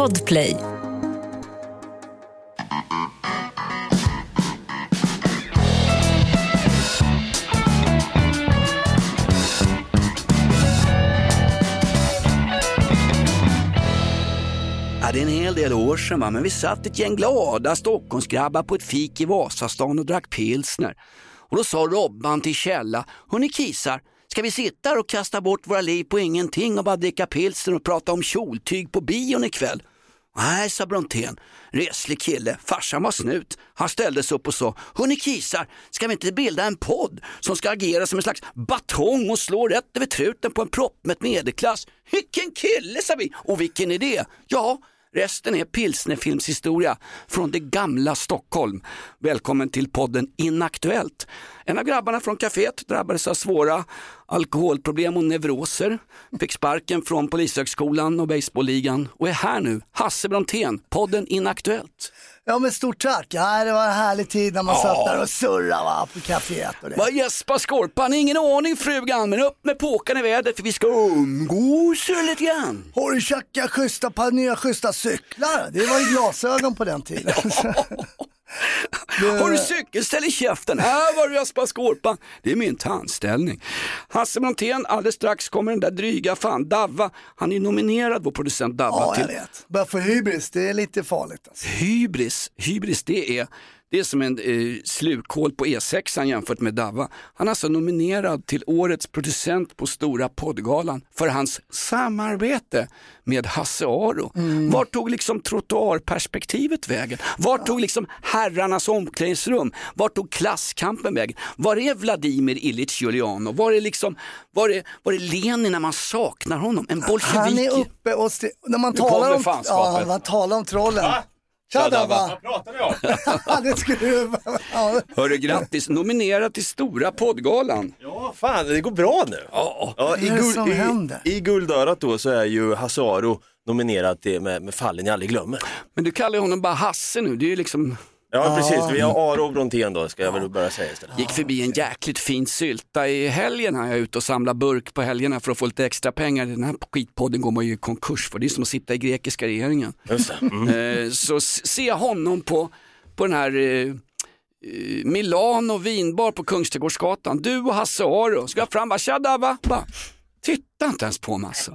Podplay. Ja, det är en hel del år sedan va? men vi satt ett gäng glada Stockholmsgrabbar på ett fik i Vasastan och drack pilsner. Och då sa Robban till Källa, hörni kisar, ska vi sitta här och kasta bort våra liv på ingenting och bara dricka pilsner och prata om kjoltyg på bion ikväll? Nej, sa Brontén, reslig kille, farsan var snut. Han ställde sig upp och sa, hörni kisar, ska vi inte bilda en podd som ska agera som en slags batong och slå rätt över truten på en proppmätt medelklass? Vilken kille, sa vi, och vilken idé! Ja, Resten är pilsnerfilmshistoria från det gamla Stockholm. Välkommen till podden Inaktuellt. En av grabbarna från kaféet drabbades av svåra alkoholproblem och neuroser. Fick sparken från Polishögskolan och Baseballligan och är här nu. Hasse Brontén, podden Inaktuellt. Ja men stort tack. Ja, det var en härlig tid när man satt där och surrade va, på kaféet. Och det. Vad gäspar Skorpan? Ingen aning frugan, men upp med påkarna i vädret för vi ska umgås lite grann. Har du tjackat schyssta par nya schyssta cyklar? Det var ju glasögon på den tiden. Har du cykelställ i käften? Här var du Jasper Skorpan. Det är min tandställning. Hasse Brontén, alldeles strax kommer den där dryga fan Davva. Han är nominerad, vår producent Davva. Ja, till... jag vet. Bara för hybris, det är lite farligt. Alltså. Hybris, hybris det är, det är som en eh, slukhål på E6 jämfört med Davva. Han är alltså nominerad till årets producent på Stora poddgalan för hans samarbete med Hasse Aro. Mm. Var tog liksom trottoarperspektivet vägen? Var tog liksom herrarnas omklädningsrum? Var tog klasskampen vägen? Var är Vladimir Ilyich Juliano? Var är, liksom, var är, var är Lenin när man saknar honom? En bolsjevik? Han är uppe och när man talar om, ja, man talar om trollen. Tja Tja, Dabba! Dabba. pratar ni om? det skulle du... Ja. Hörru, grattis, nominerad till Stora poddgalan. Ja, fan det går bra nu. Ja. Ja, i, Vad guld, i? I Guldörat då så är ju Hasse Aro nominerad till med, med Fallen jag aldrig glömmer. Men du kallar ju honom bara Hasse nu, det är ju liksom Ja precis, vi har Aro och Brontén då ska jag väl börja säga istället. Gick förbi en jäkligt fin sylta i helgen här. Jag är ute och samlar burk på helgerna för att få lite extra pengar. Den här skitpodden går man ju i konkurs för. Det är som att sitta i grekiska regeringen. Mm. Eh, så ser jag honom på, på den här eh, eh, Milano vinbar på Kungsträdgårdsgatan. Du och Hasse Aro. Ska jag fram bara, tja Dabba. Bara, Titta inte ens på mig alltså.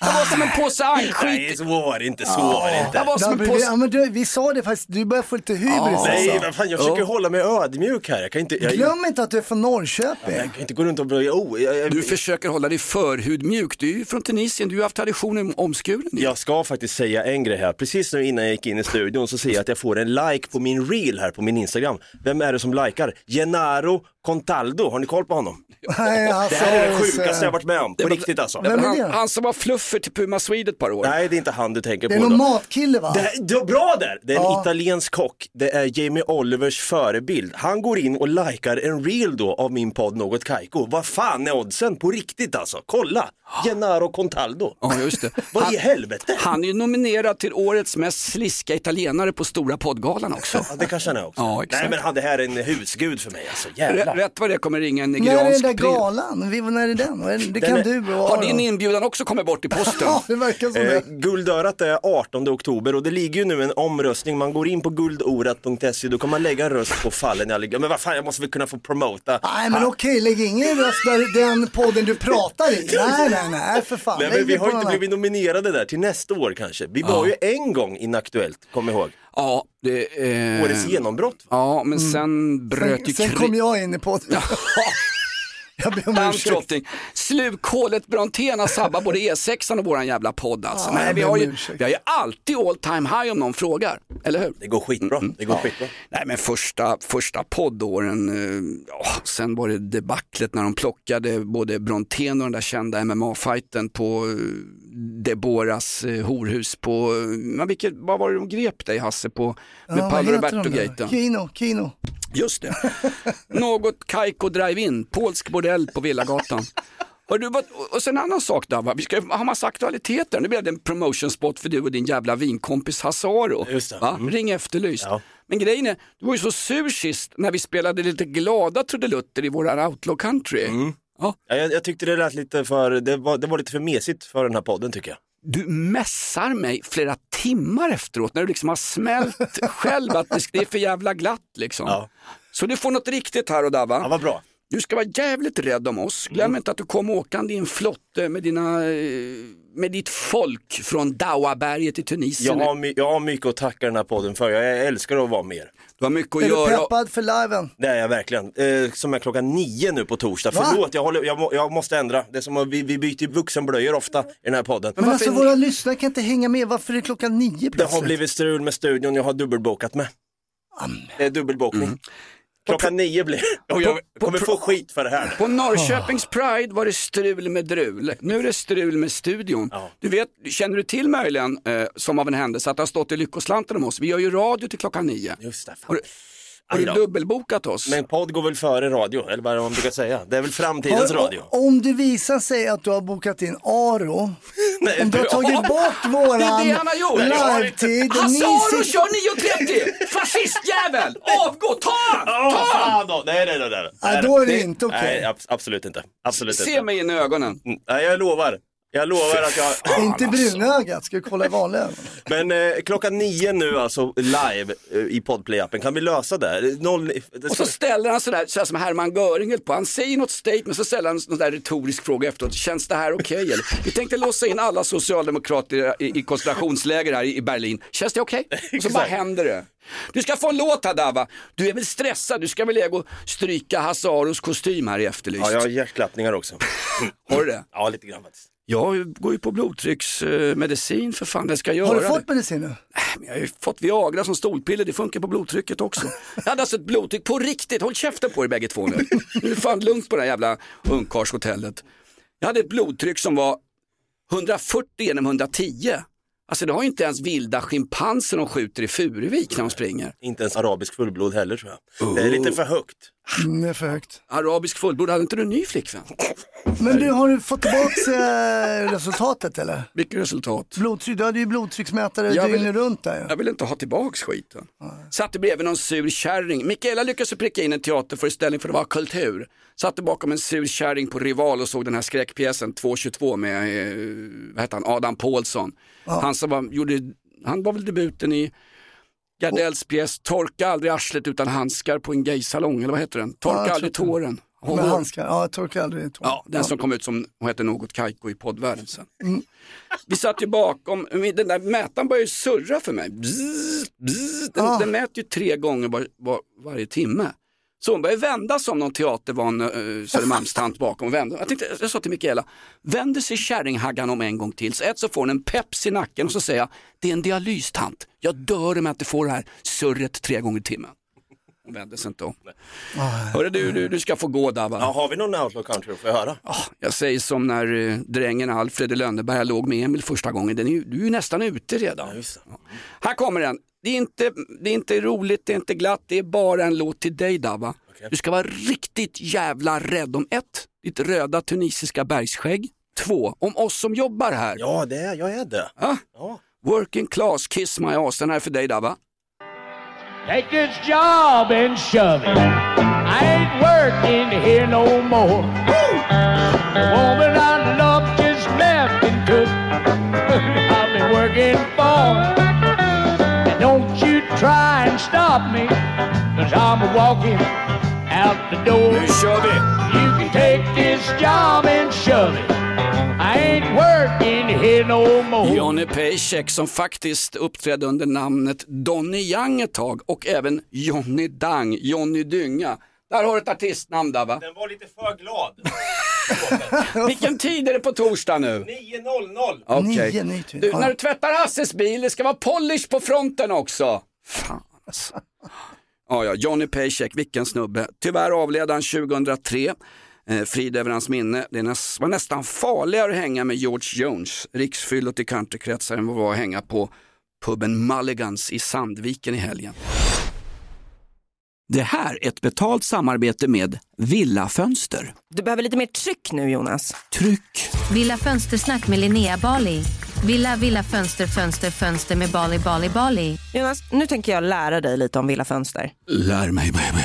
Jag var som en påse Nej ankskit. så var det inte, så var det Jag inte. var som en påse... ja, men du, vi sa det faktiskt, du börjar få lite hybris Nej alltså. men fan jag försöker hålla mig ödmjuk här. Jag kan inte, jag, jag, Glöm inte att du är från Norrköping. kan inte gå runt och bli, oh, jag, jag, Du försöker hålla dig förhudmjuk. Du är ju från Tunisien, du har haft traditionen om omskuren. Jag ska faktiskt säga en grej här. Precis nu innan jag gick in i studion så ser jag att jag får en like på min reel här på min Instagram. Vem är det som likar? Gennaro Contaldo, har ni koll på honom? Nej, Det alltså, här är det så- sjukaste jag varit med om, på var- riktigt alltså. Vem är Han, det? han som var fluffer till Puma Swede ett par år. Nej, det är inte han du tänker Det är på. någon då. matkille va? Det, det är bra där! Det är en Ja. italiensk kock. Det är Jamie Olivers förebild. Han går in och likar en reel då av min podd Något Kaiko. Vad fan är oddsen? På riktigt alltså. Kolla! Gennaro Contaldo. Ja, just det. Vad Han- i helvete? Han är ju nominerad till årets mest sliska italienare på Stora poddgalan också. Ja, det kanske han är också. Ja, exakt. Nej men han, det här är en husgud för mig alltså. Rätt, Jävlar. rätt vad det kommer ringa en När är den nigeriansk där prins. galan? Vi- När är den? Det kan är- du och Har din inbjudan också kommit bort i posten? Ja, det verkar som Eh, det. guldörat är 18 oktober och det ligger ju nu en omröstning. Man går in på guldorat.se, då kan man lägga en röst på fallen jag ligger. Men vad fan, jag måste väl kunna få promota. Nej men okej, lägg ingen röst där den podden du pratar i. Nej, nej, nej för fan. Nej, men vi har inte blivit nominerade där till nästa år kanske. Vi var ju en gång inaktuellt, kom ihåg. Ja, det, eh, Årets genombrott. ja men sen bröt ju Sen, kom jag in i podden. jag ber om ursäkt. Dammtrotting. Slukhålet Brontén har sabbat både E6 och våran jävla podd alltså. Ja, Nej, vi, har ju, vi har ju alltid all time high om någon frågar, eller hur? Det går skitbra. Det går skitbra. Nej men första, första poddåren, eh, ja, sen var det debaclet när de plockade både Brontén och den där kända MMA-fighten på eh, Deboras eh, horhus på, eh, men vilket, vad var det de grep dig Hasse på med Ja, Paolo? Roberto-gaten? Kino, Kino. Just det. Något Kaiko Drive-In, polsk bordell på Villagatan. Och, du, och sen en annan sak då, va? vi ska ha massa aktualiteter. Nu blev det en promotion spot för du och din jävla vinkompis det. Va? Ring efterlyst. Ja. Men grejen är, du var ju så sur sist när vi spelade lite glada trudelutter i våran outlaw country. Ja, Ja, jag, jag tyckte det lät lite för, det var, det var lite för mesigt för den här podden tycker jag. du mässar mig flera timmar efteråt när du liksom har smält själv att det är för jävla glatt liksom. Ja. Så du får något riktigt här och där va? Ja, vad bra. Du ska vara jävligt rädd om oss. Glöm inte att du kom åkande i en flotte med, dina, eh, med ditt folk från Dawaberget i Tunisien. Jag har, jag har mycket att tacka den här podden för. Jag älskar att vara med er. Du har mycket att Är du göra. peppad för liven? Det är jag verkligen. Eh, som är klockan nio nu på torsdag. Va? Förlåt, jag, håller, jag, jag måste ändra. Det är som att vi, vi byter vuxenblöjor ofta i den här podden. Men alltså våra lyssnare kan inte hänga med. Varför är det klockan nio Det plötsligt? har blivit strul med studion, jag har dubbelbokat med. Det är dubbelbokning. Mm. Klockan nio blir det. Och jag kommer få skit för det här. På Norrköpings Pride var det strul med drul. Nu är det strul med studion. Ja. Du vet, känner du till möjligen, eh, som av en händelse, att det har stått i Lyckoslanten om oss? Vi gör ju radio till klockan nio. Just det, fan. Har du, dubbelbokat oss? Men podd går väl före radio, eller vad är det man brukar säga? Det är väl framtidens Har- radio. Om det visar sig att du har bokat in Aro, Nej, om du har tagit bort våran live-tid. Hasse Aro kör 9.30! Fascistjävel! Avgå! Ta han! Ta han! då! Nej, nej, nej. nej. Nej, då är det inte okej. Nej, ab- absolut inte. Absolut Se inte. mig in i ögonen. Mm, Nej, jag lovar. Jag lovar att jag... Inte brunögat, ska vi kolla i vanliga ögon? Men eh, klockan nio nu alltså live eh, i Podplay-appen, kan vi lösa det? Noll... Och så ställer han sådär, sådär som Hermann Göring höll på. Han säger något statement, så ställer han en sån där retorisk fråga efteråt. Känns det här okej eller? Vi tänkte låsa in alla socialdemokrater i, i koncentrationsläger här i Berlin. Känns det okej? Och så bara händer det. Du ska få en låt här Dava. Du är väl stressad? Du ska väl lägga och stryka Hasse Aros kostym här i Efterlyst? Ja, jag har hjärtklappningar också. Har du det? Ja, lite grann faktiskt. Jag går ju på blodtrycksmedicin för fan, det ska jag Har göra. du fått medicin nu? Men Jag har ju fått Viagra som stolpiller, det funkar på blodtrycket också. Jag hade alltså ett blodtryck på riktigt, håll käften på er bägge två nu. Nu är fan lugnt på det här jävla ungkarlshotellet. Jag hade ett blodtryck som var 140 genom 110. Alltså det har ju inte ens vilda schimpanser de skjuter i Furuvik när de springer. Inte ens arabisk fullblod heller tror jag. Det är lite för högt. Mm, det är för högt. Arabisk fullblod, hade inte du en ny flickvän? Men du, har du fått tillbaka eh, resultatet eller? Vilket resultat? Blodtryck, du hade ju blodtrycksmätare Jag vill- dygnet runt där ju. Jag vill inte ha tillbaks skiten. Satte bredvid någon sur kärring. Mikaela lyckades pricka in en teaterföreställning för det var kultur. Satte bakom en sur kärring på Rival och såg den här skräckpjäsen 222 med eh, vad heter han, Adam Pålsson. Han, som var, gjorde, han var väl debuten i Gardells pjäs Torka aldrig arslet utan handskar på en gaysalong, eller vad heter den? Torka jag aldrig tåren. Hon Med handskar, ja jag torkar aldrig tårn. Ja, den som kom ut som, hon heter något Kaiko i poddvärlden sen. Mm. Vi satt ju bakom, den där mätaren började ju surra för mig. Bzzz, bzzz. Den, Ah. den mäter ju tre gånger var, var, varje timme. Så hon började vända som någon teatervan uh, Södermalmstant bakom. Vände. Jag, tänkte, jag sa till Mikaela, vänder sig kärringhaggan om en gång till. Så ett så får hon en peps i nacken och så säger jag, det är en dialystant. Jag dör om jag inte får det här surret tre gånger i timmen. Hon vände sig inte om. Hörru du, du, du ska få gå Dava. Ja, har vi någon outlaw country får jag höra? Ah, jag säger som när eh, drängen Alfred i Lönneberga låg med Emil första gången. Den är, ju- du är ju nästan ute redan. Ja. Här kommer den. Det är, inte, det är inte roligt, det är inte glatt, det är bara en låt till dig Dava. Du ska vara riktigt jävla rädd om ett, ditt röda tunisiska bergsskägg. Två, om oss som jobbar här. Ja, det är, jag är det. Ah, Ja. working class, kiss my ass. Den här är för dig Dava. Take this job and shove it. I ain't working here no more. The woman I love just left and took. I've been working for. And don't you try and stop me. Cause I'm walking out the door. Kör vi! You can take this job and shove it. I ain't working here no more. Johnny Paycheck som faktiskt uppträdde under namnet Donny Young ett tag och även Johnny Dang, Johnny Dynga. Där har du ett artistnamn Dava. Den var lite för glad. Vilken tid är det på torsdag nu? 9.00. Okej. Tio. Du, när du tvättar Hasses bil, det ska vara polish på fronten också. Fan alltså. Ja, ja, Johnny Paycheck, vilken snubbe. Tyvärr avled han 2003. Eh, frid över hans minne. Det näs- var nästan farligare att hänga med George Jones, riksfyllot i countrykretsar, än vad var att hänga på puben Mulligans i Sandviken i helgen. Det här är ett betalt samarbete med Villa Fönster. Du behöver lite mer tryck nu Jonas. Tryck! Villa Fönstersnack med Linnea Bali. Villa, villa, fönster, fönster, fönster med Bali, Bali, Bali. Jonas, nu tänker jag lära dig lite om Villa Fönster. Lär mig baby.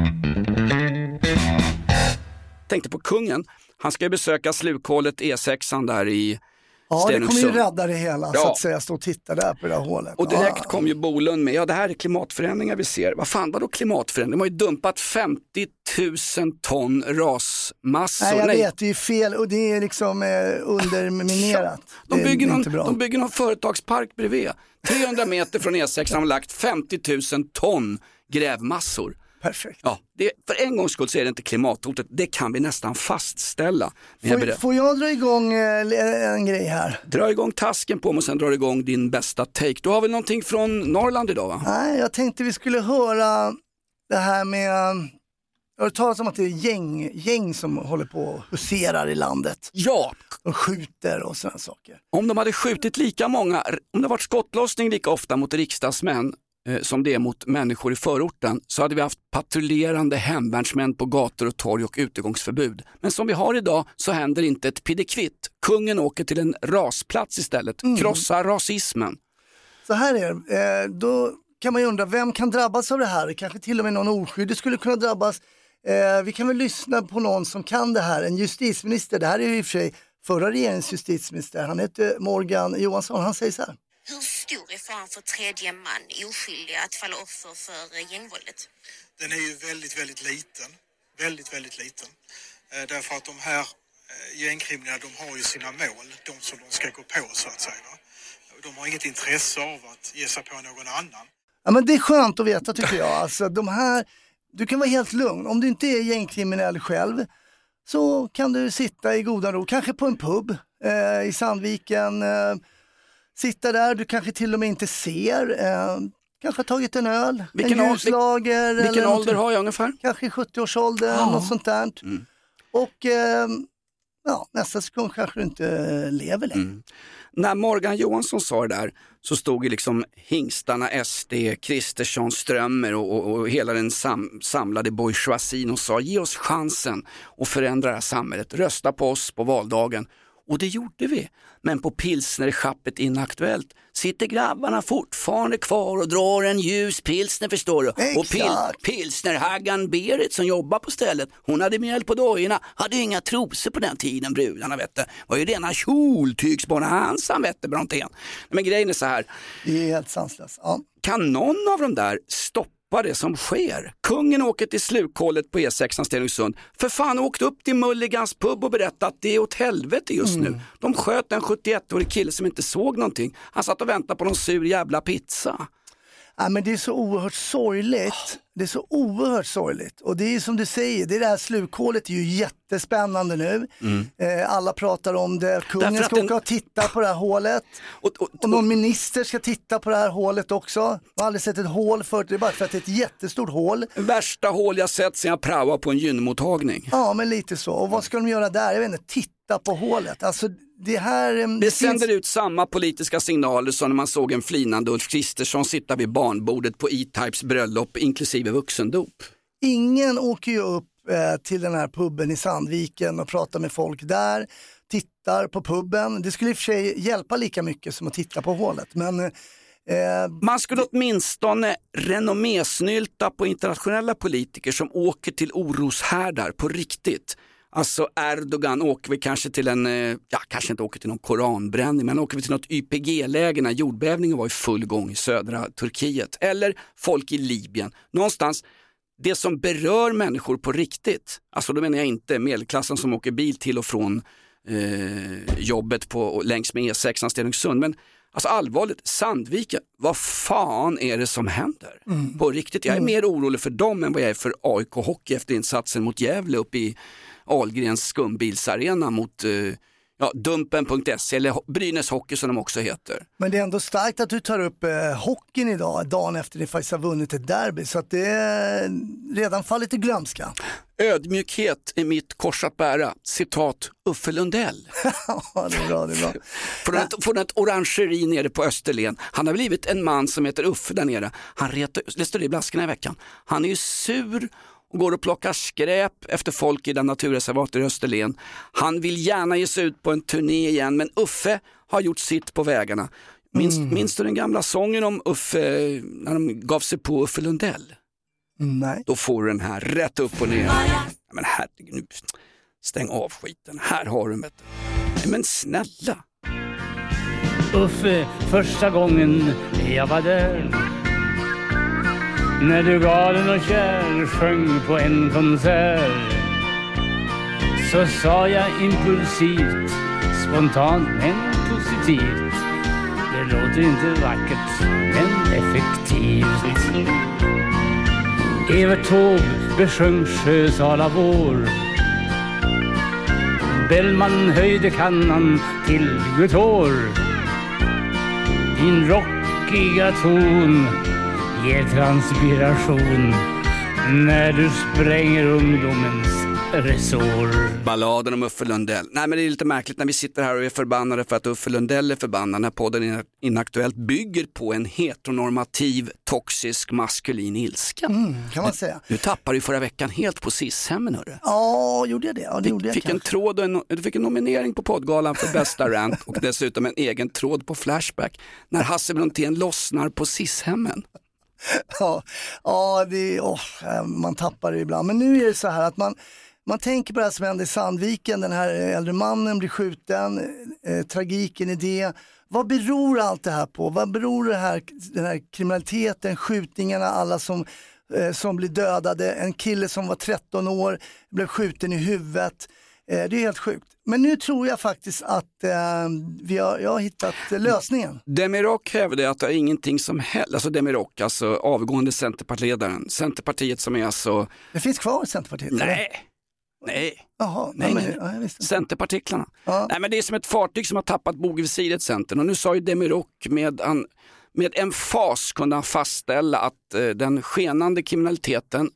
Tänkte på kungen. Han ska ju besöka slukhålet E6 där i Ja, det kommer ju rädda det hela så Ja. att säga, stå och titta där på det där hålet. Och direkt ja. kom ju Bolund med, ja det här är klimatförändringar vi ser. Vad fan vadå klimatförändring? De har ju dumpat 50 000 ton rasmassor. Nej, jag Nej, vet, det är fel och det är liksom eh, underminerat. De Det är bygger, någon, de bygger någon företagspark bredvid. 300 meter från E6 har de lagt 50 000 ton grävmassor. Perfekt. Ja, det, för en gångs skull så är det inte klimathotet, det kan vi nästan fastställa. Men jag Får, får jag dra igång eh, en grej här? Dra igång tasken på mig och sen drar du igång din bästa take. Du har väl någonting från Norrland idag va? Nej, jag tänkte vi skulle höra det här med, jag har hört talas om att det är gäng, gäng som håller på och huserar i landet. Ja, De skjuter och sådana saker. om de hade skjutit lika många, om det varit skottlossning lika ofta mot riksdagsmän som det är mot människor i förorten så hade vi haft patrullerande hemvärnsmän på gator och torg och utegångsförbud. Men som vi har idag så händer inte ett piddekvitt. Kungen åker till en rasplats istället, krossar rasismen. Så här är det, eh, då kan man ju undra, vem kan drabbas av det här? Kanske till och med någon oskyldig skulle kunna drabbas. Eh, vi kan väl lyssna på någon som kan det här, en justitieminister, det här är ju i och för sig förra regeringens justitieminister, han heter Morgan Johansson, han säger så här. Hur stor är faran för tredje man, oskyldiga, att falla offer för eh, gängvåldet? Den är ju väldigt, väldigt liten. Väldigt, väldigt liten. Eh, därför att de här eh, gängkriminella, de har ju sina mål, de som de ska gå på så att säga. De har inget intresse av att ge sig på någon annan. Ja, men det är skönt att veta tycker jag. Alltså, de här, du kan vara helt lugn. Om du inte är gängkriminell själv så kan du sitta i godan ro, kanske på en pub eh, i Sandviken. Eh, sitta där, du kanske till och med inte ser. Eh, kanske har tagit en öl, Vilken en ljuslager. Vilken eller ålder har jag ungefär? Kanske i 70-årsåldern, något sånt där. Och eh, ja, nästa sekund kanske du inte lever längre. När Morgan Johansson sa det där så stod ju liksom hingstarna SD, Kristersson, Strömmer och, och, och hela den sam, samlade bourgeoisien och sa ge oss chansen att förändra det här samhället, rösta på oss på valdagen. Och det gjorde vi. Men på pilsnerschappet Inaktuellt sitter grabbarna fortfarande kvar och drar en ljus pilsner förstår du. Och pil, Exakt. pilsnerhaggan Berit som jobbar på stället, hon hade mjöl på dojorna, hade ju inga trosor på den tiden brudarna vet du. var ju rena kjoltygsbonanzan vet du Brontén. Men grejen är så här, Det är helt sanslöst. Ja. kan någon av dem där stoppa det som sker? Kungen åker till slukhålet på E6 Stenungsund. För fan åkt upp till Mulligans pub och berättat att det är åt helvete just nu. De sköt en 71-årig kille som inte såg någonting. Han satt och väntade på någon sur jävla pizza. Ja, men det är så oerhört sorgligt Det är så oerhört sorgligt. Och det är som du säger, det, är det här slukhålet är ju jättespännande nu. Eh, alla pratar om det, kungen Mm. Ska den- åka och titta på det här hålet. Och, och, Och någon minister ska titta på det här hålet också. Jag har aldrig sett ett hål förut, det är bara för att det är ett jättestort hål. Värsta hål jag sett sen jag praoade på en gynmottagning. Ja, men lite så. Och vad ska de göra där? Jag vet inte, titta på hålet. Alltså det här... eh, Det sänder ut samma politiska signaler som när man såg en flinande Ulf Kristersson sitta vid barnbordet på E-Types bröllop inklusive vuxendop. Ingen åker ju upp eh, till den här puben i Sandviken och pratar med folk där, tittar på puben. Det skulle i och för sig hjälpa lika mycket som att titta på hålet. Men eh, Man skulle åtminstone renommésnylta på internationella politiker som åker till oroshärdar på riktigt. Alltså Erdogan åker vi kanske till en, eh, ja kanske inte åker till någon koranbränning, men åker vi till något YPG-läge när jordbävningen var i full gång i södra Turkiet. Eller folk i Libyen, någonstans det som berör människor på riktigt. Alltså då menar jag inte medelklassen som åker bil till och från eh, jobbet på, längs med E6 Stenungsund. Men alltså allvarligt, Sandviken, vad fan är det som händer? På riktigt, jag är mer orolig för dem än vad jag är för AIK Hockey efter insatsen mot Gävle uppe i Ahlgrens skumbilsarena mot eh, ja, Dumpen.se eller Brynäs Hockey som de också heter. Men det är ändå starkt att du tar upp eh, hockeyn idag, dagen efter ni faktiskt har vunnit ett derby. Så att det är redan fallit i glömska. Ödmjukhet är mitt kors att bära. Citat Uffe Lundell. ja, det är bra, det är bra. Från ett, från ett orangeri nere på Österlen. Han har blivit en man som heter Uffe där nere. Han retar, det i Blaskorna i veckan. Han är ju sur och går och plockar skräp efter folk i den naturreservatet i Österlen. Han vill gärna ge sig ut på en turné igen men Uffe har gjort sitt på vägarna. Minns, minns du den gamla sången om Uffe, när de gav sig på Uffe Lundell? Nej. Då får du den här rätt upp och ner. Men herregud, nu, stäng av skiten. Här har du den. Men snälla. Uffe, första gången jag var där när du galen och kär sjöng på en konsert. Så sa jag impulsivt, spontant men positivt. Det låter inte vackert, men effektivt. Evert Taube besjöng Sjösala vår. Bellman höjde kannan till Gutor Din rockiga ton ger transpiration när du spränger ungdomens resår. Balladen om Uffe Lundell. Nej men det är lite märkligt när vi sitter här och är förbannade för att Uffe Lundell är förbannad när podden Ina- Inaktuellt bygger på en heteronormativ, toxisk, maskulin ilska. Kan man säga. Du tappade ju förra veckan helt på SIS-hemmen hörru. Ja, gjorde jag det? Ja, det gjorde Du jag fick en tråd och en, du fick en nominering på poddgalan för bästa rant och dessutom en egen tråd på Flashback när Hasse Brontén lossnar på SIS-hemmen. Ja, ja det, oh, man tappar det ibland. Men nu är det så här att man, man tänker på det här som hände i Sandviken, den här eh, äldre mannen blir skjuten, eh, eh, tragiken i det. Vad beror allt det här på? Vad beror det här, den här kriminaliteten, skjutningarna, alla som, eh, som blir dödade, en kille som var 13 år blev skjuten i huvudet. Eh, det är helt sjukt. Men nu tror jag faktiskt att eh, vi har, jag har hittat lösningen. Demirok hävdade att det är ingenting som helst, alltså Demirok, alltså avgående Centerpartiledaren, Centerpartiet som är alltså, Det finns kvar Centerpartiet? eller? nej, nej, Jaha, Nej, men, nej. ja. Centerpartiklarna. Ja. Nej men det är som ett fartyg som har tappat bogvisiret Centern och nu sa ju Demirok med, han, med en fas kunde han fastställa att eh, den skenande kriminaliteten,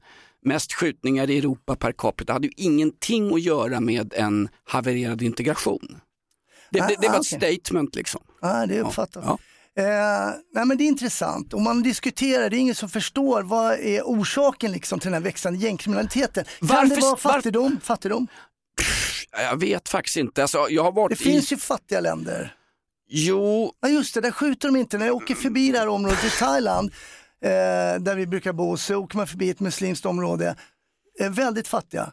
mest skjutningar i Europa per capita, hade ju ingenting att göra med en havererad integration. Det, Ah, det, det var ah, ett statement liksom. Ja, det är uppfattat. Ja. Eh, nej men det är intressant och man diskuterar, det är ingen som förstår vad är orsaken liksom till den här växande gängkriminaliteten. Kan Varför- det vara varför- fattigdom? fattigdom? Jag vet faktiskt inte. Alltså, jag har varit Det finns i... ju fattiga länder. Jo, Ja just det, där skjuter de inte. När jag åker förbi det här området i Thailand, eh, där vi brukar bo, så åker man förbi ett muslimskt område. Eh, väldigt fattiga.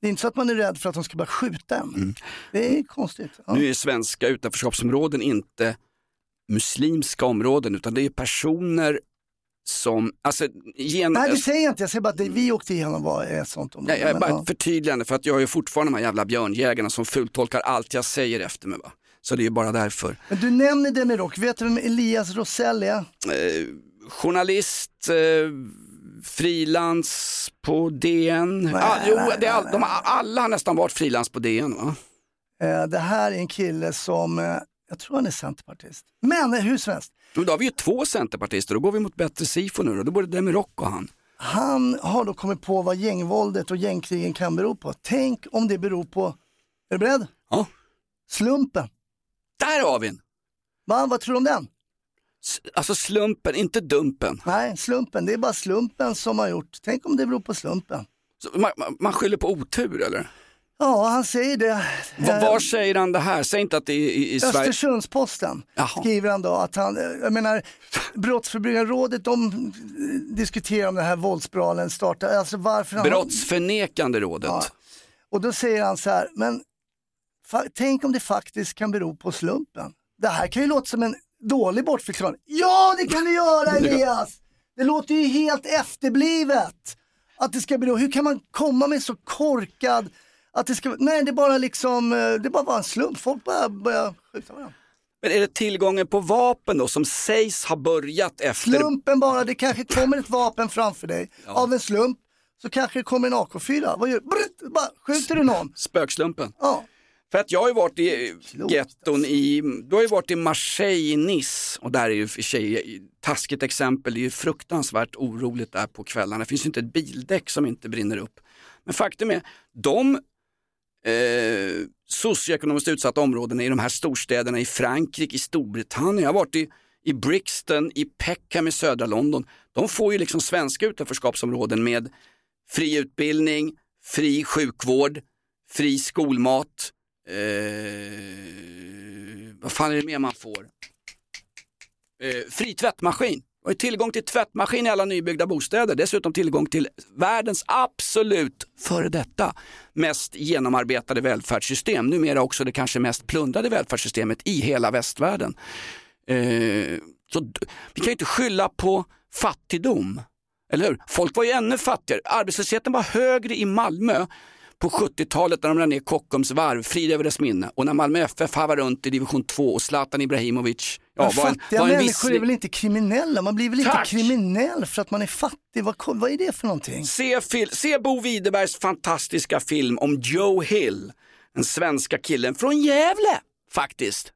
Det är inte så att man är rädd för att de ska börja skjuta en. Det är konstigt. Ja. nu är svenska utanförskapsområden inte muslimska områden utan det är personer som, alltså, gen... Nej det säger jag inte, jag säger bara att det vi åkte igenom var ett sånt område. Jag, jag är bara ja. ett förtydligande för att jag är fortfarande de här jävla björnjägarna som fultolkar allt jag säger efter mig. Va? Så det är bara därför. Men du nämner Demirok, vet du vem Elias Rosell är? Eh, journalist, eh, frilans på DN. Ah, jo, det är all, de, har- alla har nästan varit frilans på DN va? Eh, Det här är en kille som, eh, jag tror han är centerpartist. Men eh, hur som helst, Men då har vi ju två centerpartister, då går vi mot bättre SIFO nu då. Då borde Demirok och han. han har då kommit på vad gängvåldet och gängkrigen kan bero på. Tänk om det beror på, är du beredd? Ja. Slumpen. Där har vi en! Va? Vad tror du om den? Alltså slumpen, inte dumpen. Nej, slumpen. Det är bara slumpen som har gjort. Tänk om det beror på slumpen. Man, man, skyller på otur eller? Ja, han säger det. Va- Eh, Var säger han det här? Säg inte att det är i, i Sverige. Östersundsposten Jaha. skriver han då att han, jag menar, Brottsförebyggande rådet de eh, diskuterar om den här våldsbralen startar, alltså varför han, Brottsförnekande rådet. Ja. Och då säger han så här, men tänk om det faktiskt kan bero på slumpen. Det här kan ju låta som en dålig bortförklaring. Ja, det kan det göra Elias! Det låter ju helt efterblivet. Att det ska bero, hur kan man komma med så korkad, att det ska, nej det är bara liksom, eh, det bara var en slump, folk bara börjar skjuta varandra. Men är det tillgången på vapen då som sägs ha börjat efter? Slumpen bara, det kanske kommer ett vapen framför dig av en slump, så kanske det kommer en AK4. Vad gör du? Bara, skjuter du någon? Spökslumpen. Ja. För att jag har ju varit i Klokt, getton i, du har ju varit i Marseille, Nice och där är ju för sig taskigt exempel, det är ju fruktansvärt oroligt där på kvällarna. Det finns ju inte ett bildäck som inte brinner upp. Men faktum är, de eh, socioekonomiskt utsatta områdena i de här storstäderna i Frankrike, i Storbritannien, jag har varit i, i Brixton, i Peckham i södra London. De får ju liksom svenska utanförskapsområden med fri utbildning, fri sjukvård, fri skolmat, eh, vad fan är det mer man får? Eh, fri tvättmaskin. Och tillgång till tvättmaskin i alla nybyggda bostäder. Dessutom tillgång till världens absolut före detta mest genomarbetade välfärdssystem. Numera också det kanske mest plundrade välfärdssystemet i hela västvärlden. Eh, så vi kan ju inte skylla på fattigdom. Eller hur? Folk var ju ännu fattigare. Arbetslösheten var högre i Malmö på 70-talet när de lade ner Kockums varv, frid över dess minne. Och när Malmö FF harvade runt i division 2 och Zlatan Ibrahimovic ja, Men var en, fattiga var en människor är väl inte kriminella? Man blir väl inte Tack. kriminell för att man är fattig? Vad, vad är det för någonting? Se, fil- se Bo Widerbergs fantastiska film om Joe Hill, den svenska killen från Gävle faktiskt.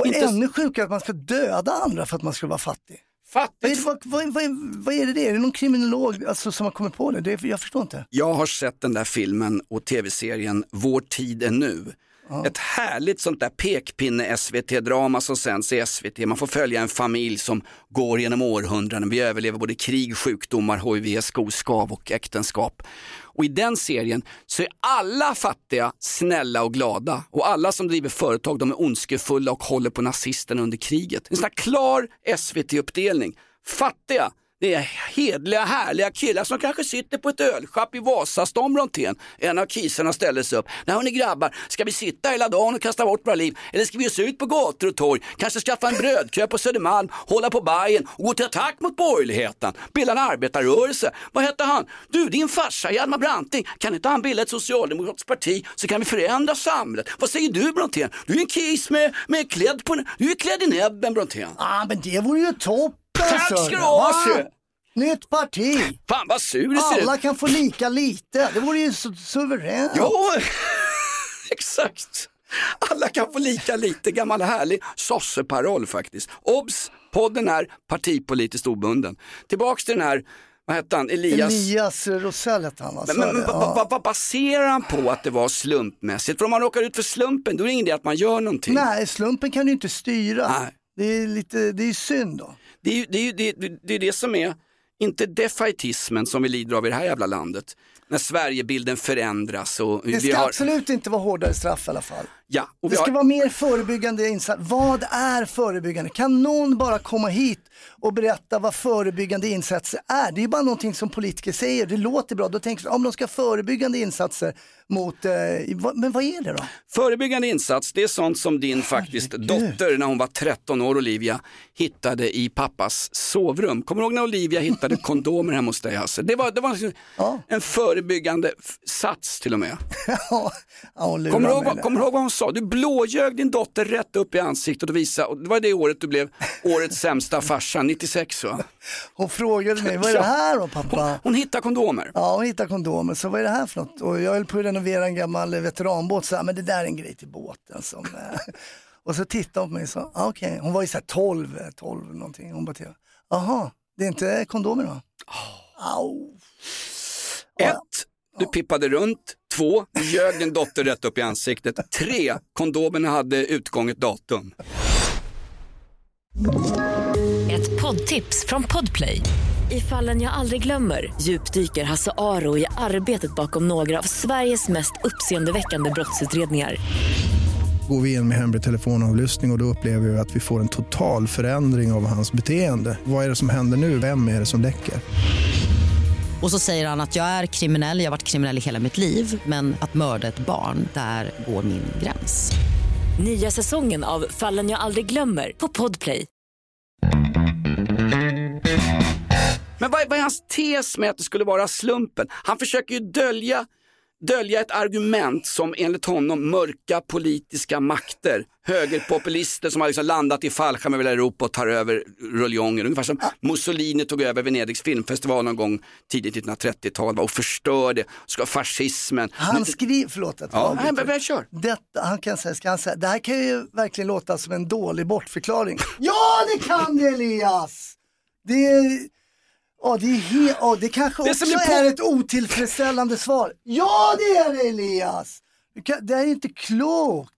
Och Inte- ännu sjukare att man ska döda andra för att man ska vara fattig. Vad är, Fattigt. det, vad, vad, vad, är- vad är det? Är det någon kriminolog alltså, som har kommit på det? det? Jag förstår inte. Jag har sett den där filmen och tv-serien Vår tid är nu. Ett härligt sånt där pekpinne-SVT-drama som sänds i SVT. Man får följa en familj som går genom århundraden. Vi överlever både krig, sjukdomar, HIV, skoskav och äktenskap. Och i den serien så är alla fattiga snälla och glada. Och alla som driver företag de är ondskefulla och håller på nazisterna under kriget. En sån här klar SVT-uppdelning. Fattiga, det är hedliga, härliga killar som kanske sitter på ett ölschapp i Vasastan Brontén. En av kisarna ställer sig upp. Nej hörni grabbar, ska vi sitta hela dagen och kasta bort våra liv? Eller ska vi ge oss ut på gator och torg? Kanske skaffa en brödkö på Södermalm, hålla på Bajen och gå till attack mot borgerligheten? Bilda en arbetarrörelse? Vad hette han? Du, din farsa Hjalmar Branting, kan inte han bilda ett socialdemokratiskt parti så kan vi förändra samhället? Vad säger du Brontén? Du är en kis med, med klädd på, du är klädd i näbben Brontén. Ah, men det vore ju toppen! Tack ska du ha. Nytt parti! Fan vad sur du ser ut. Alla kan få lika lite. Det vore ju så suveränt. Ja, exakt. Alla kan få lika lite, gammal härlig sosseparoll faktiskt. Obs! Podden är partipolitiskt obunden. Tillbaks till den här, vad hette han, Elias. Elias Rosell hette han va? Men, Så men, är men det, vad, ja. vad, vad baserar han på att det var slumpmässigt? För om man råkar ut för slumpen, då är det ingen idé att man gör någonting. Nej, slumpen kan du inte styra. Nej. Det är lite, det är synd då. Det är ju det, är det, det, är det som är, inte defaitismen som vi lider av i det här jävla landet. När Sverigebilden förändras och Det vi ska har... absolut inte vara hårdare straff i alla fall. Ja, Det ska har... vara mer förebyggande insatser. Vad är förebyggande? Kan någon bara komma hit och berätta vad förebyggande insatser är? Det är bara någonting som politiker säger, det låter bra. Då tänker jag, om de ska ha förebyggande insatser mot, eh, men vad är det då? Förebyggande insats, det är sånt som din faktiskt dotter när hon var 13 år, Olivia, hittade i pappas sovrum. Kommer du ihåg när Olivia hittade kondomer hemma hos dig Hasse. Det var, det var liksom en förebyggande sats till och med. Ja, Kommer du, ihåg, kommer du ihåg vad hon sa? Du blåljög din dotter rätt upp i ansiktet och visade, och det var det året du blev årets sämsta farsa, 96 va? Hon frågade mig, vad är det här då pappa? Hon hittade kondomer. Ja, hon hittade kondomer, så vad är det här för något? Och jag höll på att renovera en gammal veteranbåt, så här, men det där är en grej till båten. Som, eh. Och så tittade hon på mig och sa, ah, okej, hon var ju så här 12, eh, 12 någonting. Hon bara, till, jaha, det är inte kondomer då? Au. Ett, du pippade runt. Två, du ljög din dotter rätt upp i ansiktet. Tre, kondomerna hade utgånget datum. Ett poddtips från Podplay. I fallen jag aldrig glömmer djupdyker Hasse Aro i arbetet bakom några av Sveriges mest uppseendeväckande brottsutredningar. Går vi in med hemlig telefonavlyssning och, och då upplever vi att vi får en total förändring av hans beteende. Vad är det som händer nu? Vem är det som läcker? Och så säger han att jag är kriminell, jag har varit kriminell i hela mitt liv men att mörda ett barn, där går min gräns. Nya säsongen av Fallen jag aldrig glömmer på Podplay. Men vad är, vad är hans tes med att det skulle vara slumpen? Han försöker ju dölja, dölja ett argument som enligt honom mörka politiska makter, högerpopulister som har liksom landat i fallskärm över Europa och tar över ruljongen. Ungefär som Mussolini tog över Venedigs filmfestival någon gång tidigt 1930-tal va, och förstörde, ska fascismen. Han skriver, förlåt att Ja, nej, men- men kör. Detta, han kan säga, ska han säga, det här kan ju verkligen låta som en dålig bortförklaring. ja, det kan det Elias! Det är, ja, det är he, ja, det kanske Det också är är ett otillfredsställande svar. Ja, det är det Elias! Det, här är inte klokt.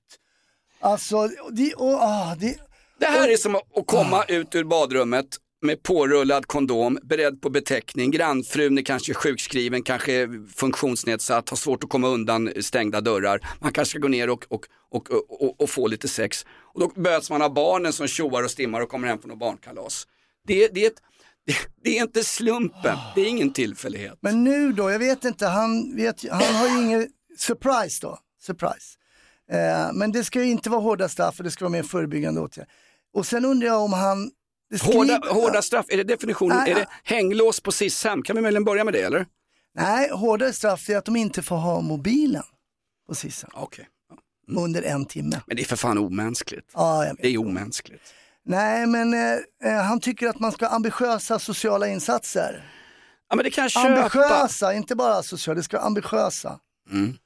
Alltså, det, ah, det, Det här är som att komma ut ur badrummet med pårullad kondom, beredd på betäckning, grannfrun är kanske sjukskriven, kanske funktionsnedsatt, har svårt att komma undan stängda dörrar. Man kanske ska gå ner och, och, och, och, och få lite sex. Och då möts man av barnen som tjoar och stimmar och kommer hem från något barnkalas. Det, det, är ett, det, är inte slumpen, det är ingen tillfällighet. Men nu då, jag vet inte, han, vet, han har ju ingen surprise då. Surprise. Eh, men det ska ju inte vara hårda straff och det ska vara mer förebyggande åtgärder. Och sen undrar jag om han... skriver- Hårda, hårda straff, är det definitionen? Nej, är det hänglås på SIS-hem? Kan vi möjligen börja med det eller? Nej, hårdare straff är att de inte får ha mobilen på Sissen. Okej. Under en timme. Men det är för fan omänskligt. Ja. Det är omänskligt. Nej, men eh, eh, han tycker att man ska ha ambitiösa sociala insatser. Ja, men det kan jag köpa. Ambitiösa, inte bara sociala, det ska vara ambitiösa. Mm.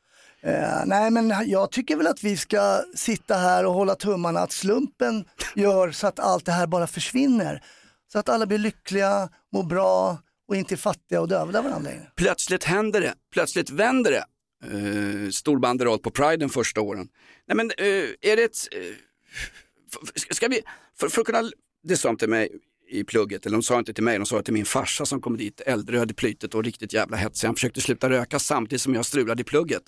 Eh, nej, men jag tycker väl att vi ska sitta här och hålla tummarna att slumpen gör så att allt det här bara försvinner. Så att alla blir lyckliga, mår bra och inte är fattiga och dövar varandra längre. Plötsligt händer det, plötsligt vänder det. Uh, stor banderoll på Pride den första åren. Nej men eh, är det ett, eh, ska vi, för, för att kunna, det sa de till mig i plugget, eller de sa inte till mig, de sa till min farsa som kom dit, äldröd i plytet och riktigt jävla hetsig. Han försökte sluta röka samtidigt som jag strulade i plugget.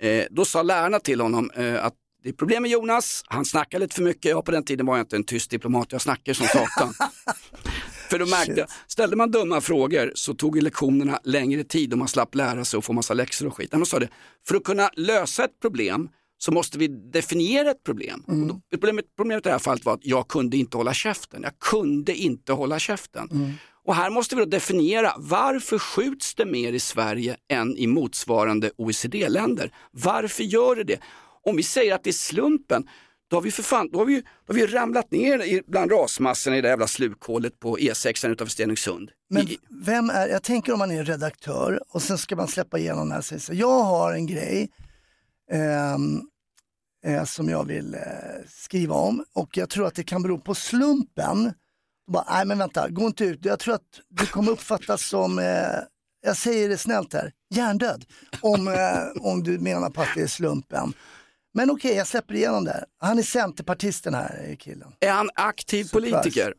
Eh, då sa lärarna till honom eh, att det är problem med Jonas, han snackar lite för mycket. Ja, på den tiden var jag inte en tyst diplomat, jag snackar som satan. För då märkte jag, ställde man dumma frågor så tog lektionerna längre tid och man slapp lära sig och få massa läxor och skit. Men de sa det, för att kunna lösa ett problem så måste vi definiera ett problem. Och då, problemet, problemet i det här fallet var att jag kunde inte hålla käften. Jag kunde inte hålla käften. Och här måste vi då definiera varför skjuts det mer i Sverige än i motsvarande OECD-länder? Varför gör det det? Om vi säger att det är slumpen, då har vi för fan, då har vi, då har vi ramlat ner bland rasmassorna i det jävla slukhålet på E6 utanför Stenungsund. Men vem är, jag tänker om man är redaktör och sen ska man släppa igenom det här. och säga så, Jag har en grej ehm, eh, som jag vill eh, skriva om och jag tror att det kan bero på slumpen. Bara, Nej men vänta, gå inte ut. Jag tror att du kommer uppfattas som, eh, jag säger det snällt här, hjärndöd. Om, eh, om du menar på att det är slumpen. Men okej, jag släpper igenom det här. Han är centerpartisten här, killen. Är han aktiv Surprise. politiker?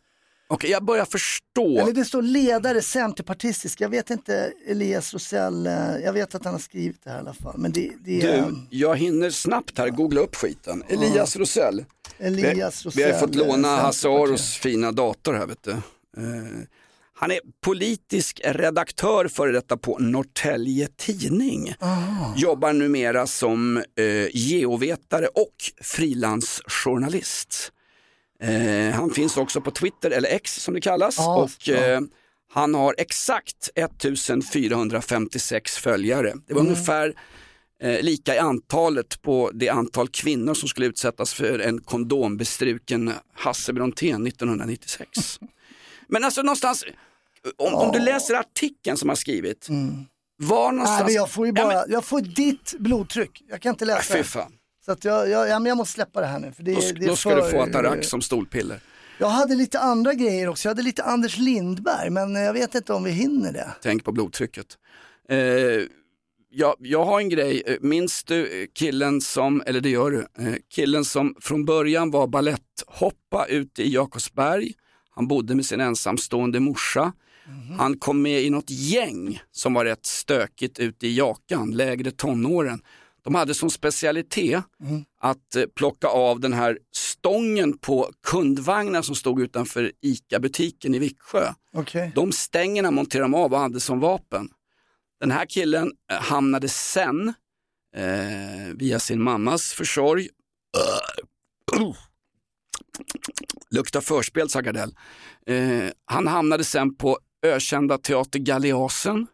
Okej, jag börjar förstå. Eller det står ledare centerpartistisk. Jag vet inte, Elias Rosell, eh, jag vet att han har skrivit det här i alla fall. Men det, det är Du, jag hinner snabbt här googla upp skiten. Elias Rosell. Elias vi, vi har Rosell, fått låna Hasse Aros fina dator här vet du. Eh, han är politisk redaktör före detta på Norrtälje Tidning. Jobbar numera som eh, geovetare och frilansjournalist. Eh, han finns också på Twitter, eller X som det kallas. Ja, och, eh, Han har exakt 1456 följare. Det var Mm. ungefär eh, lika i antalet på det antal kvinnor som skulle utsättas för en kondombestruken Hasse Brontén 1996. Men alltså någonstans, om, om du läser artikeln som har skrivit, var någonstans... Mm. Nej, jag får ju Ja, bara, men- jag får ditt blodtryck. Jag kan inte läsa fan. Så att jag, jag, ja, men jag måste släppa det här nu. För det, Då, det då ska för, du få Atarax som stolpiller. Jag hade lite andra grejer också. Jag hade lite Anders Lindberg, men jag vet inte om vi hinner det. Tänk på blodtrycket. Eh, jag, jag har en grej, Eh, minns du eh, killen som, eller det gör du, eh, killen som från början var balletthoppa ute i Jakobsberg. Han bodde med sin ensamstående morsa. Han kom med i något gäng som var rätt stökigt ute i Jakan, lägre tonåren. De hade som specialitet att eh, plocka av den här stången på kundvagnar som stod utanför ICA-butiken i Viksjö. Okej. De stängerna monterade de av och hade som vapen. Den här killen eh, hamnade sen, eh, via sin mammas försorg, luktar förspel sa Gardell. Eh, han hamnade sen på ökända Teater Galeasen,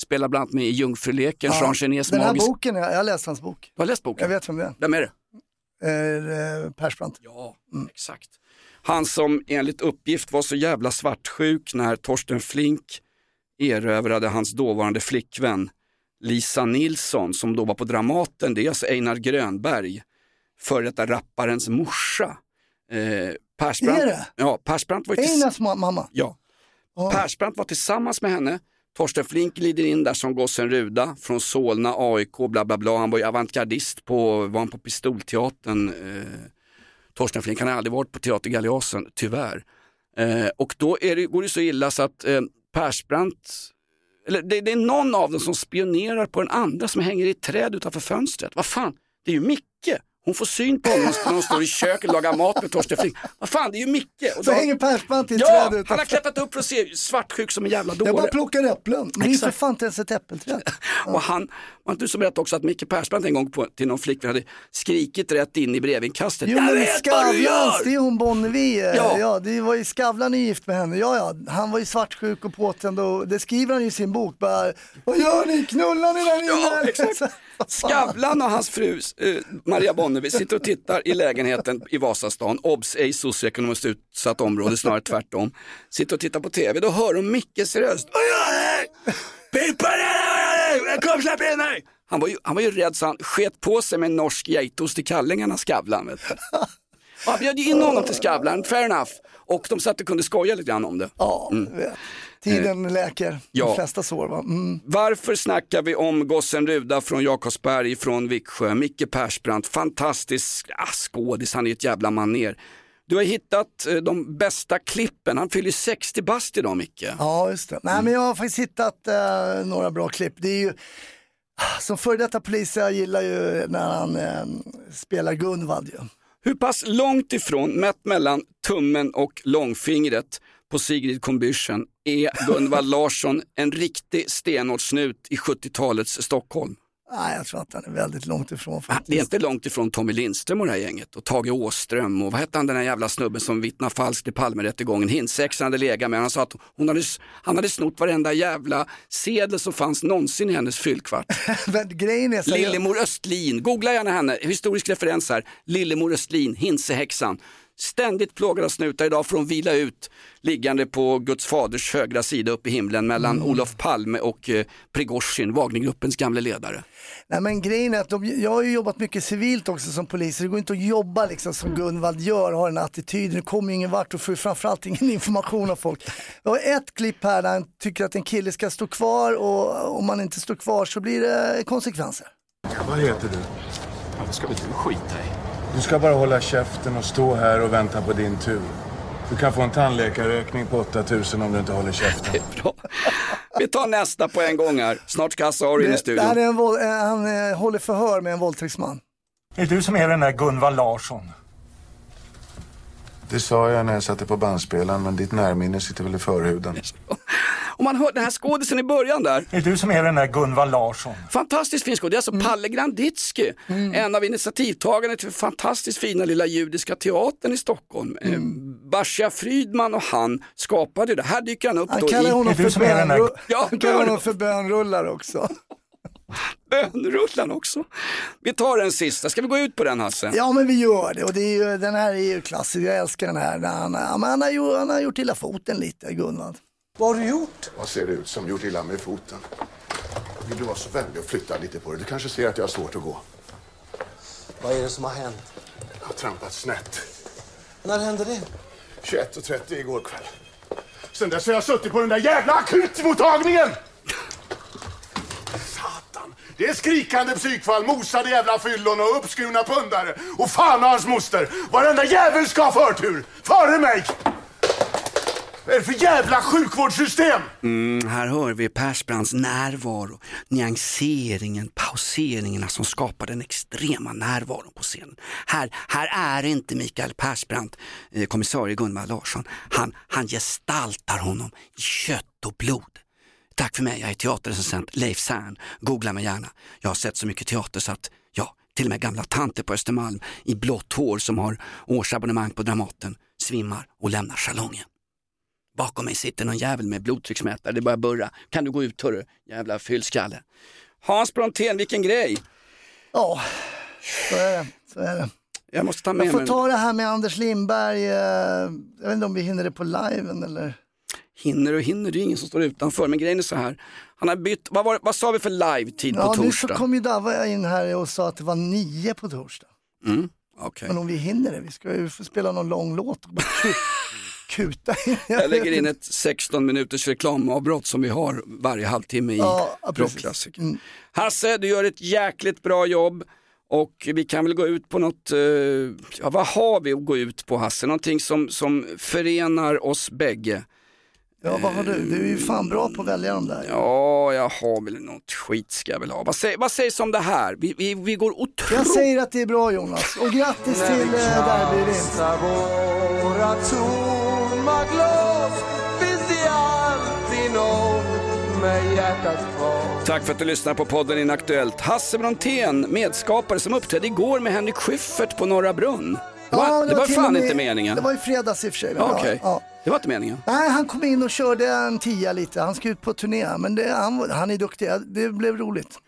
spelar bland annat med i Jungfruleken, Jean Genets den här magisk... boken, jag, jag har läst hans bok. Du har läst boken? Jag vet vem det är. Vem är det? Eh, Persbrandt. Ja, exakt. Han som enligt uppgift var så jävla svartsjuk när Torsten Flink erövrade hans dåvarande flickvän Lisa Nilsson som då var på Dramaten. Det är alltså Einar Grönberg, före detta rapparens morsa. Eh, Persbrandt, Är det? Ja, Persbrandt var Einars ma- mamma. Ja. Persbrandt var tillsammans med henne. Torsten Flink glider in där som gossen Ruda från Solna, AIK, bla bla bla. Han var ju avantgardist på, var han på Pistolteatern. Eh, Torsten Flink, han har aldrig varit på Teater Galeasen, tyvärr. Eh, och då är det, går det så illa så att eh, Persbrandt, eller det, det är någon av dem som spionerar på den andra som hänger i ett träd utanför fönstret. Vad fan, det är ju Micke. Hon får syn på honom när hon står i köket och lagar mat med Torsten Flink. Vad fan, det är ju Micke. Och Så då- hänger Persbrandt i ett Ja, träd han har klättrat upp för att se svartsjuk som en jävla Jag bara dåre. plockar äpplen. Men det ju för fan inte ens ett äppelträd. Och han, var inte du som berättade också att Micke Persbrandt en gång på, till någon flickvän hade skrikit rätt in i brevinkastet. Jo jag men vet vad du gör! det är hon Bonnevie. Ja. Ja. ja, det var ju Skavlan är gift med henne. Ja, ja, han var ju svartsjuk och påtänd och det skriver han ju i sin bok. Bara, Vad gör ni? Knullar ni där inne? Ja, exakt. Skavlan och hans fru eh, Maria Bonnevie sitter och tittar i lägenheten i Vasastan, obs ej socioekonomiskt utsatt område, snarare tvärtom. Sitter och tittar på tv, då hör hon Mickes röst. Vad? Pippa! Kom släpp in mig! Han var, ju, han var ju rädd så han sket på sig med en norsk geitost i kallingarna, Skavlan. Och han bjöd ju in honom till Skavlan, fair enough. Och de satt och kunde skoja lite grann om det. Ja, vet. Tiden läker Ja. de flesta sår. Va? Mm. Varför snackar vi om gossen Ruda från Jakobsberg från Viksjö, Micke Persbrandt, fantastisk ah, skådis, han är ett jävla maner. Du har hittat eh, de bästa klippen, han fyller ju 60 bast idag Micke. Ja, just det. Nej, men jag har faktiskt hittat eh, några bra klipp. Det är ju, som före detta polis, jag gillar ju när han eh, spelar Gunvald. Ju. Hur pass långt ifrån, mätt mellan tummen och långfingret på Sigrid Combüchen, är Gunvald Larsson en riktig stenhård snut i 70-talets Stockholm? Nej, jag tror att han är väldigt långt ifrån. Ah, Det är inte långt ifrån Tommy Lindström och det här gänget och Tage Åström och vad hette han den här jävla snubben som vittnade falskt i Palmerättegången. Hinsex hade legat med Han sa att hon hade, han hade snott varenda jävla sedel som fanns någonsin i hennes fyllkvart. Men grejen är Lillemor Östlin, googla gärna henne, historisk referens här. Lillemor Östlin, Hinsehäxan. Ständigt plågad av snutar, idag får hon vila ut liggande på Guds faders högra sida upp i himlen mellan Mm. Olof Palme och eh, Prigozjin, Wagnergruppens gamle ledare. Nej men grejen är att de, jag har ju jobbat mycket civilt också som polis, så det går inte att jobba liksom som Gunvald gör och ha den attityden. Det kommer ju ingen vart och får ju framförallt ingen information av folk. Jag har ett klipp här där han tycker att en kille ska stå kvar och om man inte står kvar så blir det konsekvenser. Vad heter du? Ja, det ska väl du skita i. Du ska bara hålla käften och stå här och vänta på din tur. Du kan få en tandläkarräkning på 8000 om du inte håller käften. Vi tar nästa på en gång här. Snart ska Hasse ha in i Det, det studion. här är en, våld- eh, han eh, håller förhör med en våldtäktsman. Det är du som är den där Gunvald Larsson. Det sa jag när jag satte på bandspelaren, men ditt närminne sitter väl i förhuden. Och man hör den här skådisen i början där. Det är du som är den där Gunvald Larsson. Fantastiskt fin skådis. Det är alltså Mm. Palle Granditsky, en av initiativtagarna till fantastiskt fina lilla judiska teatern i Stockholm. Mm. Basia Frydman och han skapade det. Här dyker han upp Han kallar i... honom för, bönru- Ja, kallar honom för bönrullar också. bönrullan också. Vi tar den sista, ska vi gå ut på den Hasse? Ja men vi gör det och det är ju, den här är ju klassisk, jag älskar den här. Han, han, har gjort, han har gjort illa foten lite, Gunvald. Vad har du gjort? Vad ser det ut som gjort illa med foten? Vill du vara så vänlig och flytta lite på det? Du kanske ser att jag har svårt att gå. Vad är det som har hänt? Jag har trampat snett. När hände det? 21.30 igår kväll. Sen dess har jag suttit på den där jävla akutmottagningen! Satan! Det är skrikande psykfall, mosade jävla fyllon och uppskurna pundare. Och fan och hans moster! Varenda jävel ska ha förtur! Före mig! Vad är det för jävla sjukvårdssystem? Mm, här hör vi Persbrandts närvaro, nyanseringen, pauseringarna som skapar den extrema närvaron på scenen. Här, här är inte Mikael Persbrandt, eh, kommissarie Gunvald Larsson. Han, han gestaltar honom i kött och blod. Tack för mig, jag är teaterrecensent Leif Sern. Googla mig gärna. Jag har sett så mycket teater så att, ja, till och med gamla tanter på Östermalm i blått hår som har årsabonnemang på Dramaten svimmar och lämnar salongen. Bakom mig sitter någon jävel med blodtrycksmätare, det börjar burra. Kan du gå ut hörru, jävla fyllskalle. Hans Brontén, vilken grej. Ja, så är det. Så är det. Jag måste ta med Jag får ta det här med Anders Lindberg, eh, jag vet inte om vi hinner det på liven eller? Hinner och hinner, det är ingen som står utanför. Men grejen är så här, han har bytt, vad, var, vad sa vi för live-tid på Ja, nu så torsdag? kom ju Dava in här och sa att det var nio på torsdag. Mm, okej. Men om vi hinner det, vi ska ju få spela någon lång låt kuta. Jag lägger in ett 16 minuters reklamavbrott som vi har varje halvtimme i Ja, rockklassiker. Mm. Hasse, du gör ett jäkligt bra jobb och vi kan väl gå ut på något, eh, ja vad har vi att gå ut på Hasse? Någonting som, som förenar oss bägge. Ja, vad har du? Du är ju fan bra på att välja de där. Ja, jag har väl något skit ska jag väl ha. Vad, säg, vad sägs om det här? Vi, vi, vi går otroligt... Jag säger att det är bra Jonas och grattis till eh, derbyvinst. Tomma glas finns det alltid någon med hjärtat kvar. Tack för att du lyssnar på podden Inaktuellt. Hasse Brontén, medskapare som uppträdde igår med Henrik Schyffert på Norra Brunn. Det var, Ja, det var till fan med- inte meningen. Det var i fredags i och för sig. Ja, Okej, Ja. det var inte meningen. Nej, han kom in och körde en tia lite. Han ska ut på turné, men det, han, han är duktig. Det blev roligt.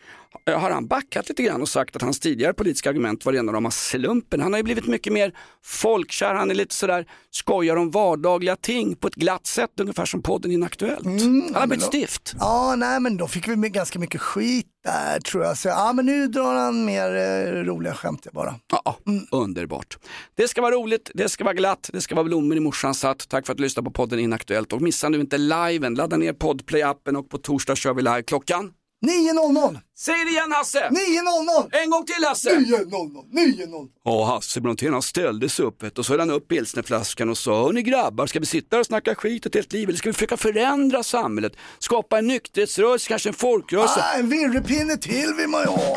Har han backat lite grann och sagt att hans tidigare politiska argument var rena rama slumpen? Han har ju blivit mycket mer folkkär, han är lite sådär, skojar om vardagliga ting på ett glatt sätt, ungefär som podden Inaktuellt. han har Mm, men bytt då- stift. Ja, nej men då fick vi ganska mycket skit där tror jag. Så ja, men nu drar han mer eh, roliga skämt bara. Ja, underbart. Det ska vara roligt, det ska vara glatt, det ska vara blommor i morsans hatt. Tack för att du lyssnade på podden Inaktuellt och missa nu inte liven. Ladda ner Podplay-appen och på torsdag kör vi live klockan 9.00! Säg det igen Hasse! 9.00! En gång till Hasse! 9.00! 9.00! Ja, Hasse Brontén han ställde sig upp vet, och så höll han upp pilsnerflaskan och sa, hörni grabbar, ska vi sitta här och snacka skit ett helt liv eller ska vi försöka förändra samhället? Skapa en nykterhetsrörelse, kanske en folkrörelse? Ah, en virrepinne till vill man ju ha.